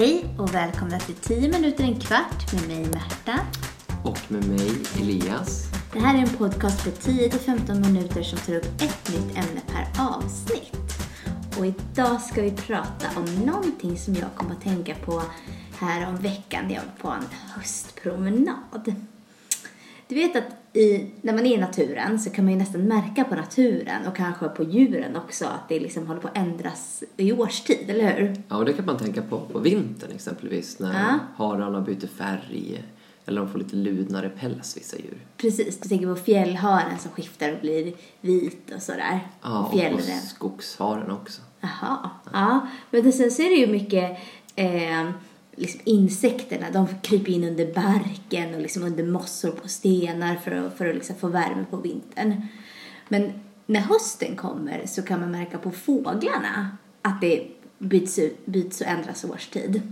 Hej och välkomna till 10 minuter en kvart med mig Märta. Och med mig, Elias. Det här är en podcast på 10-15 minuter som tar upp ett nytt ämne per avsnitt. Och idag ska vi prata om någonting som jag kom att tänka på här om veckan när jag var på en höstpromenad. Du vet att i, när man är i naturen så kan man ju nästan märka på naturen och kanske på djuren också att det liksom håller på att ändras i årstid, eller hur? Ja, och det kan man tänka på på vintern exempelvis när Ja. hararna byter färg eller de får lite ludnare päls, vissa djur. Precis, du tänker på fjällharen som skiftar och blir vit och sådär. Ja, och på skogsharen också. Jaha, ja. Men sen så är det ju mycket eh, liksom insekterna. De kryper in under barken och liksom under mossor på stenar för att, för att liksom få värme på vintern. Men när hösten kommer så kan man märka på fåglarna att det byts, ut, byts och ändras årstid.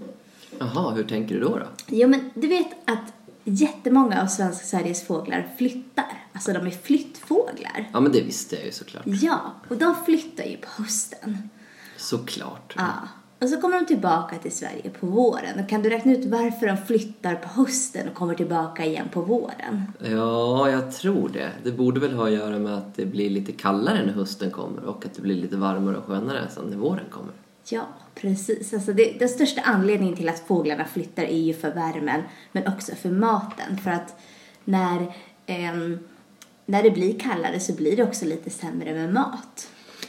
Jaha, hur tänker du då? då? Jo, men du vet att jättemånga av svenska Sveriges fåglar flyttar. Alltså de är flyttfåglar. Ja, men det visste jag ju såklart. Ja, och de flyttar ju på hösten. Såklart. Ja. Och så kommer de tillbaka till Sverige på våren. Och kan du räkna ut varför de flyttar på hösten och kommer tillbaka igen på våren? Ja, jag tror det. Det borde väl ha att göra med att det blir lite kallare när hösten kommer och att det blir lite varmare och skönare sen när våren kommer. Ja, precis. Alltså det, den största anledningen till att fåglarna flyttar är ju för värmen, men också för maten. För att när, ehm, när det blir kallare så blir det också lite sämre med mat.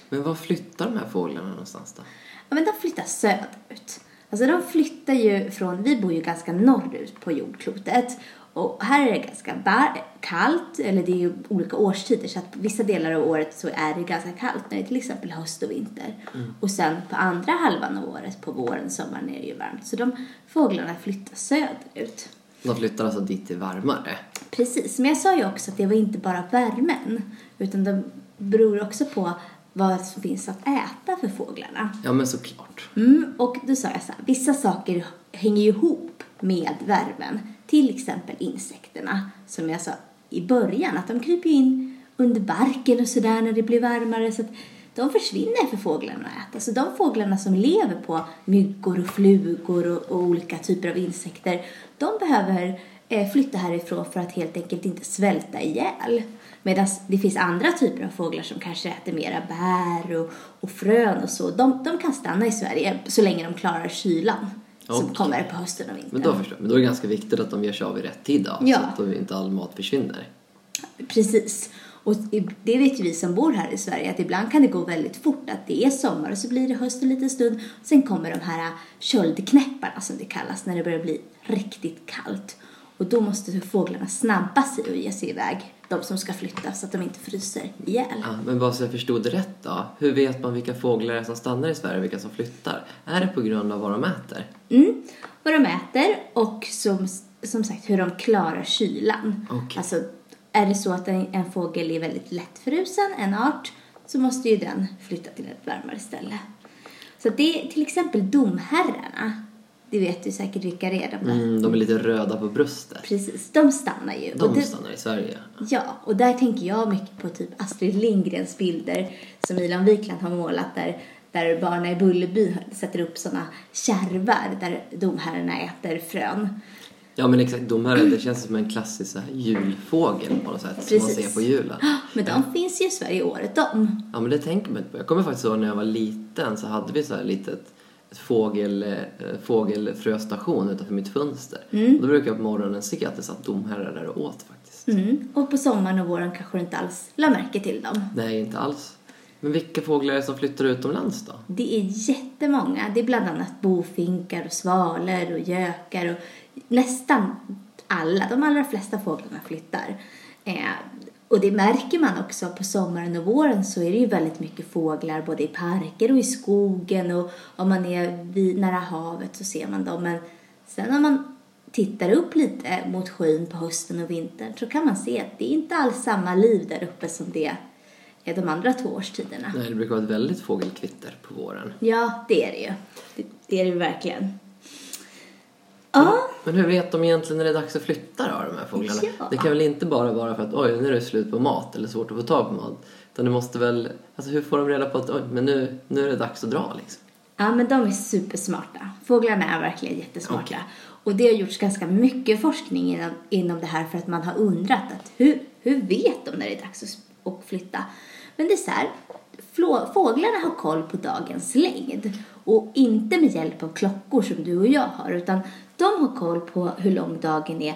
Men var flyttar de här fåglarna någonstans då? Ja, men de flyttar söderut. Alltså de flyttar ju från, vi bor ju ganska norrut på jordklotet. Och här är det ganska bar- kallt, eller det är ju olika årstider så att på vissa delar av året så är det ganska kallt när det är till exempel höst och vinter. Och sen på andra halvan av året, på våren, sommaren, är det ju varmt. Så de fåglarna flyttar söderut. De flyttar alltså dit det är varmare. Precis, men jag sa ju också att det var inte bara värmen, utan det beror också på vad som finns att äta för fåglarna. Ja, men såklart. Mm, och då sa jag så här, vissa saker hänger ihop med värmen. Till exempel insekterna, som jag sa i början, att de kryper in under barken och sådär när det blir varmare. Så att de försvinner för fåglarna att äta. Så de fåglarna som lever på myggor och flugor och, och olika typer av insekter, de behöver eh, flytta härifrån för att helt enkelt inte svälta ihjäl. Medan det finns andra typer av fåglar som kanske äter mera bär och, och frön och så. De, de kan stanna i Sverige så länge de klarar kylan som kommer på hösten och vintern. Men då förstår jag. Men då är det ganska viktigt att de ger sig av i rätt tid då. Ja. Så att inte all mat försvinner. Precis. Och det vet ju vi som bor här i Sverige att ibland kan det gå väldigt fort att det är sommar och så blir det höst en liten stund. Sen kommer de här köldknäpparna som det kallas när det börjar bli riktigt kallt. Och då måste fåglarna snabba sig och ge sig iväg, de som ska flytta, så att de inte fryser ihjäl. Ja, men bara så jag förstod rätt då. Hur vet man vilka fåglar som stannar i Sverige och vilka som flyttar? Är det på grund av vad de äter? Mm, vad de äter och som, som sagt hur de klarar kylan. Okej. Alltså, är det så att en, en fågel är väldigt lättfrusen, en art, så måste ju den flytta till ett varmare ställe. Så det är till exempel domherrarna, det vet du säkert vilka det är. De där. Mm, de är lite röda på bröstet. Precis, de stannar ju. De det, stannar i Sverige. Ja, och där tänker jag mycket på typ Astrid Lindgrens bilder som Ilan Wikland har målat där, där barnen i Bullerby sätter upp sådana kärvar där domherrarna äter frön. Ja men exakt, här det känns som en klassisk så här, julfågel på något sätt som man Precis. ser på julen. Men de finns ju i Sverige året om. Ja men det tänker man inte på. Jag kommer faktiskt ihåg när jag var liten så hade vi så här litet fågel, eh, fågelfröstation utanför mitt fönster. Och då brukade jag på morgonen se att det satt domherrar där och åt faktiskt. Mm. Och på sommaren och våren kanske du inte alls la märke till dem. Nej, inte alls. Men vilka fåglar är det som flyttar utomlands då? Det är jättemånga. Det är bland annat bofinkar och svalor och gökar och nästan alla, de allra flesta fåglarna flyttar. Eh, och det märker man också på sommaren och våren så är det ju väldigt mycket fåglar både i parker och i skogen och om man är vid, nära havet så ser man dem. Men sen när man tittar upp lite mot skyn på hösten och vintern så kan man se att det är inte alls samma liv där uppe som det är de andra två årstiderna. Nej, det brukar vara ett väldigt fågelkvitter på våren. Ja, det är det ju. Det, det är det verkligen. Ja, Men hur vet de egentligen när det är dags att flytta då, de här fåglarna? Ja. Det kan väl inte bara vara för att oj, nu är det slut på mat eller svårt att få tag på mat. Utan det måste väl, alltså hur får de reda på att oj, men nu, nu är det dags att dra liksom? Ja, men de är supersmarta. Fåglarna är verkligen jättesmarta. Okej. Och det har gjorts ganska mycket forskning inom, inom det här för att man har undrat att hur, hur vet de när det är dags att, att flytta? Men det är så här, fåglarna har koll på dagens längd och inte med hjälp av klockor som du och jag har utan de har koll på hur lång dagen är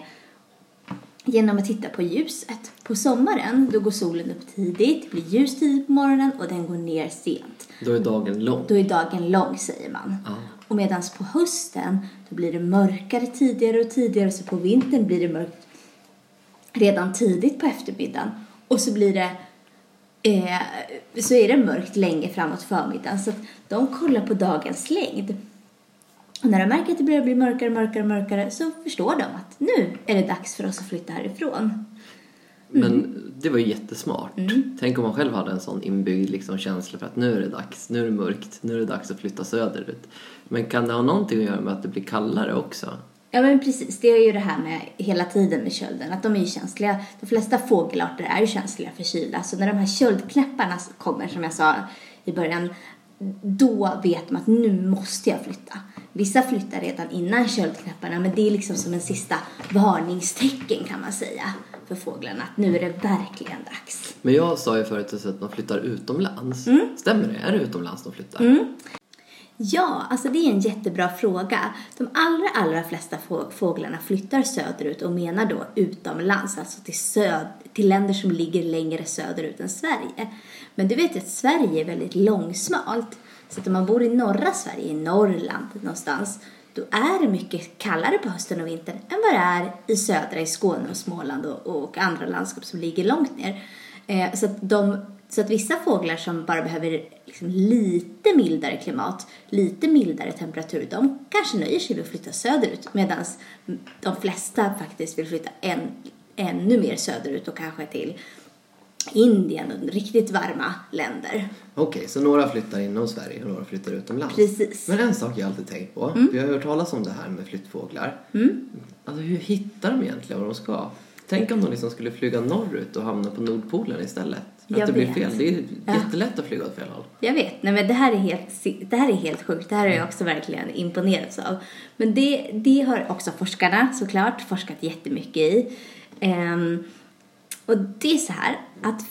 genom att titta på ljuset. På sommaren då går solen upp tidigt, det blir ljus tidigt på morgonen och den går ner sent. Då är dagen lång. Då är dagen lång säger man. Ja. Och medan på hösten då blir det mörkare tidigare och tidigare så på vintern blir det mörkt redan tidigt på eftermiddagen och så blir det eh, så är det mörkt länge framåt förmiddagen så att de kollar på dagens längd. Och när de märker att det börjar bli mörkare, mörkare, mörkare så förstår de att nu är det dags för oss att flytta härifrån. Men det var ju jättesmart. Tänk om man själv hade en sån inbyggd liksom, känsla för att nu är det dags, nu är det mörkt, nu är det dags att flytta söderut. Men kan det ha någonting att göra med att det blir kallare också? Ja men precis, det är ju det här med hela tiden med kölden, att de är ju känsliga. De flesta fågelarter är ju känsliga för kyla, så när de här köldknäpparna kommer som jag sa i början, då vet man att nu måste jag flytta. Vissa flyttar redan innan köldknäpparna, men det är liksom som en sista varningstecken kan man säga för fåglarna, att nu är det verkligen dags. Men jag sa ju förut att de flyttar utomlands. Stämmer det? Är det utomlands de flyttar? Ja, alltså det är en jättebra fråga. De allra, allra flesta få- fåglarna flyttar söderut och menar då utomlands, alltså till, söd, till länder som ligger längre söderut än Sverige. Men du vet ju att Sverige är väldigt långsmalt. Så att om man bor i norra Sverige, i Norrland någonstans, då är det mycket kallare på hösten och vintern än vad det är i södra, i Skåne och Småland och, och andra landskap som ligger långt ner. Eh, så, att de, så att vissa fåglar som bara behöver liksom lite mildare klimat, lite mildare temperatur, de kanske nöjer sig med att flytta söderut medan de flesta faktiskt vill flytta än, ännu mer söderut och kanske till Indien och riktigt varma länder. Okej, så några flyttar inom Sverige och några flyttar utomlands. Precis. Men en sak jag alltid tänkt på, vi har hört talas om det här med flyttfåglar. Alltså hur hittar de egentligen var de ska? Tänk om de liksom skulle flyga norrut och hamna på Nordpolen istället. För Jag att det blir fel. Det är Ja. jättelätt att flyga åt fel håll. Jag vet, nej men det här är helt, det här är helt sjukt. Det här har jag också verkligen imponerats av. Men det, det har också forskarna såklart forskat jättemycket i. Ehm, och det är så här att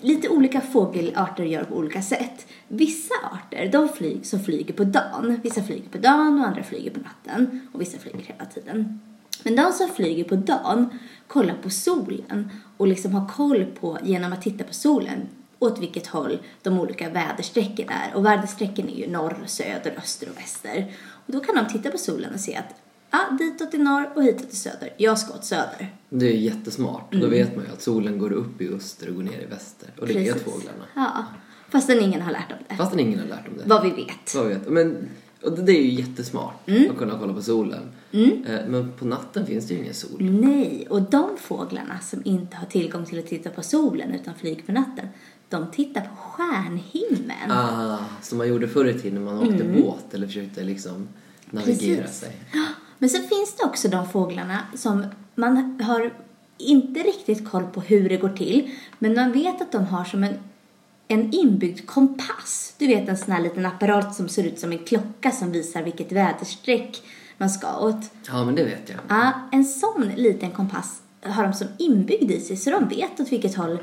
lite olika fågelarter gör på olika sätt. Vissa arter, de flyg, som flyger på dagen. Vissa flyger på dagen och andra flyger på natten. Och vissa flyger hela tiden. Men de som flyger på dagen kollar på solen och liksom har koll på, genom att titta på solen, åt vilket håll de olika väderstrecken är. Och väderstrecken är ju norr, söder, öster och väster. Och då kan de titta på solen och se att ah, ditåt är norr och hitåt är söder. Jag ska åt söder. Det är jättesmart. Mm. Då vet man ju att solen går upp i öster och går ner i väster. Och det vet fåglarna. Ja, fastän ingen har lärt dem det. Fastän ingen har lärt dem det. Vad vi vet. Vad vet. Men, och det, är ju jättesmart Mm. att kunna kolla på solen. Eh, Men på natten finns det ju ingen sol. Nej, och de fåglarna som inte har tillgång till att titta på solen utan flyger på natten, de tittar på stjärnhimlen. Ah, som man gjorde förr i tiden när man åkte båt eller försökte liksom navigera Mm. Precis. sig. Men så finns det också de fåglarna som man har inte riktigt koll på hur det går till, men man vet att de har som en, en inbyggd kompass. Du vet en sån här liten apparat som ser ut som en klocka som visar vilket väderstreck man ska åt. Ja, men det vet jag. Ja, en sån liten kompass har de som inbyggd i sig så de vet åt vilket håll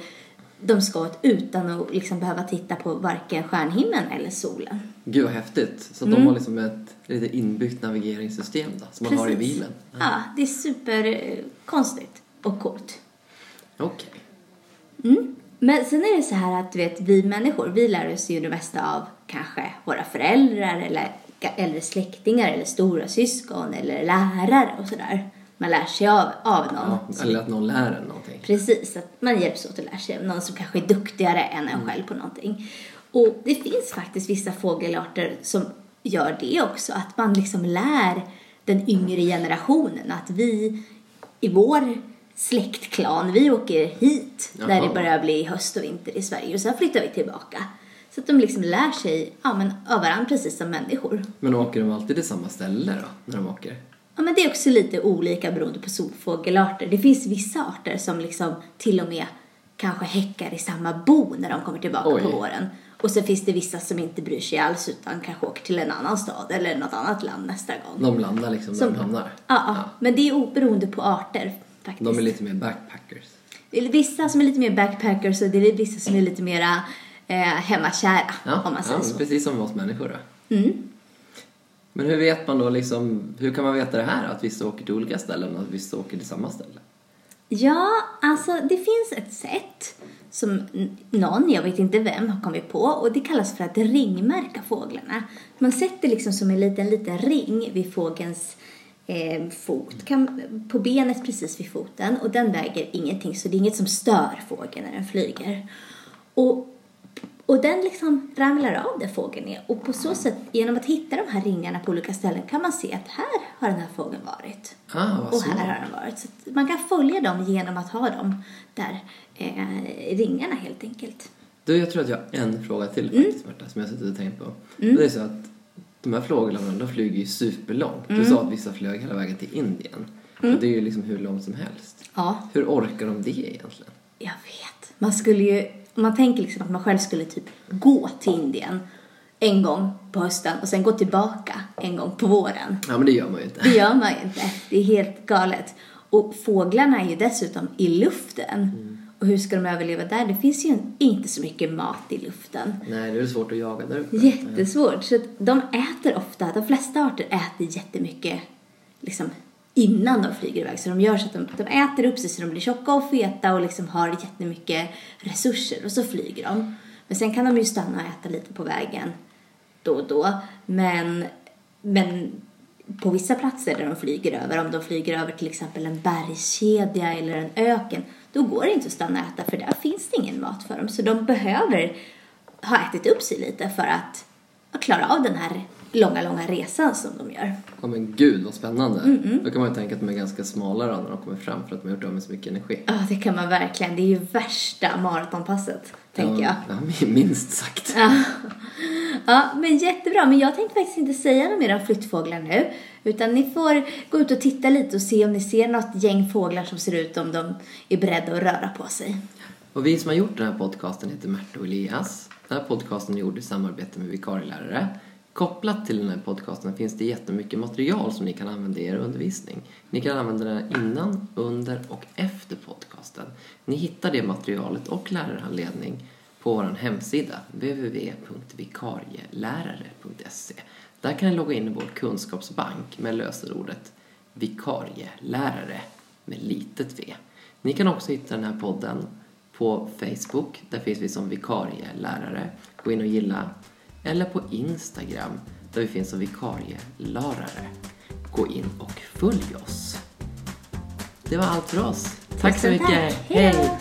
de ska åt utan att liksom behöva titta på varken stjärnhimlen eller solen. Gud vad häftigt. Så Mm. de har liksom ett lite inbyggt navigeringssystem då, som man har i Precis. bilen. Ja, det är superkonstigt och coolt. Okej. Men sen är det så här att du vet, vi människor, vi lär oss ju det mesta av kanske våra föräldrar eller äldre släktingar eller stora syskon eller lärare och sådär. Man lär sig av, av någon. Ja, eller att någon lär en någonting. Precis, att man hjälps åt att lära sig av någon som kanske är duktigare än en själv på någonting. Och det finns faktiskt vissa fågelarter som gör det också, att man liksom lär den yngre generationen att vi i vår släktklan, vi åker hit när det börjar bli höst och vinter i Sverige och sen flyttar vi tillbaka. Så att de liksom lär sig ja, men, av varandra precis som människor. Men åker de alltid till samma ställe då, när de åker? Ja, men det är också lite olika beroende på solfågelarter. Det finns vissa arter som liksom till och med kanske häckar i samma bo när de kommer tillbaka Oj. på våren. Och så finns det vissa som inte bryr sig alls utan kanske åker till en annan stad eller något annat land nästa gång. De landar liksom där de hamnar. Ja, ja. men det är oberoende på arter faktiskt. De är lite mer backpackers. Det är vissa som är lite mer backpackers och det är vissa som är lite mera eh, hemmakära Ja, om man säger ja så. precis som oss människor då. Mm. Men hur vet man då liksom, hur kan man veta det här? Att vissa åker till olika ställen och att vissa åker till samma ställe? Ja, alltså det finns ett sätt som någon, jag vet inte vem, har kommit på och det kallas för att ringmärka fåglarna. Man sätter liksom som en liten, liten ring vid fågelns eh, fot, kan, på benet precis vid foten och den väger ingenting så det är inget som stör fågeln när den flyger. Och och den liksom ramlar av där fågeln är. Och på så sätt, genom att hitta de här ringarna på olika ställen kan man se att här har den här fågeln varit. Ah, Och här har den varit. Så man kan följa dem genom att ha dem där eh, ringarna helt enkelt. Du, jag tror att jag har en fråga till Mm. faktiskt, Märta, som jag suttit och tänkt på. Och det är så att de här fåglarna, de flyger ju superlångt. Mm. Du sa att vissa flög hela vägen till Indien. Och det är ju liksom hur långt som helst. Ja, Hur orkar de det egentligen? jag vet. Man skulle ju, man tänker liksom att man själv skulle typ gå till Indien en gång på hösten och sen gå tillbaka en gång på våren. Ja, men det gör man ju inte. Det gör man ju inte. Det är helt galet. Och fåglarna är ju dessutom i luften. Och hur ska de överleva där? Det finns ju inte så mycket mat i luften. Nej, det är svårt att jaga där uppe. Jättesvårt. Så de äter ofta, de flesta arter äter jättemycket liksom innan de flyger iväg. Så de gör så att de, de äter upp sig så de blir tjocka och feta och liksom har jättemycket resurser och så flyger de. Men sen kan de ju stanna och äta lite på vägen då och då. Men, men på vissa platser där de flyger över, om de flyger över till exempel en bergskedja eller en öken, då går det inte att stanna och äta för där finns det ingen mat för dem. Så de behöver ha ätit upp sig lite för att, att klara av den här långa, långa resan som de gör. Ja men gud vad spännande. Mm, Då kan man ju tänka att de är ganska smala då när de kommer fram för att de har gjort av med så mycket energi. Ja, det kan man verkligen. Det är ju värsta maratonpasset, tänker jag. Ja, ja, minst sagt. Ja. ja, men jättebra. Men jag tänkte faktiskt inte säga något mer om flyttfåglar nu. Utan ni får gå ut och titta lite och se om ni ser något gäng fåglar som ser ut om de är beredda att röra på sig. Och vi som har gjort den här podcasten heter Märta och Elias. Den här podcasten är gjord i samarbete med vikarielärare. Kopplat till den här podcasten finns det jättemycket material som ni kan använda i er undervisning. Ni kan använda det innan, under och efter podcasten. Ni hittar det materialet och lärarhandledning på vår hemsida www.vikarielärare.se. Där kan ni logga in i vår kunskapsbank med lösenordet vikarielärare med litet v. Ni kan också hitta den här podden på Facebook, där finns vi som vikarielärare. Gå in och gilla. Eller på Instagram, där vi finns som vikarielärare. Gå in och följ oss. Det var allt för oss. Tack så mycket. Hej!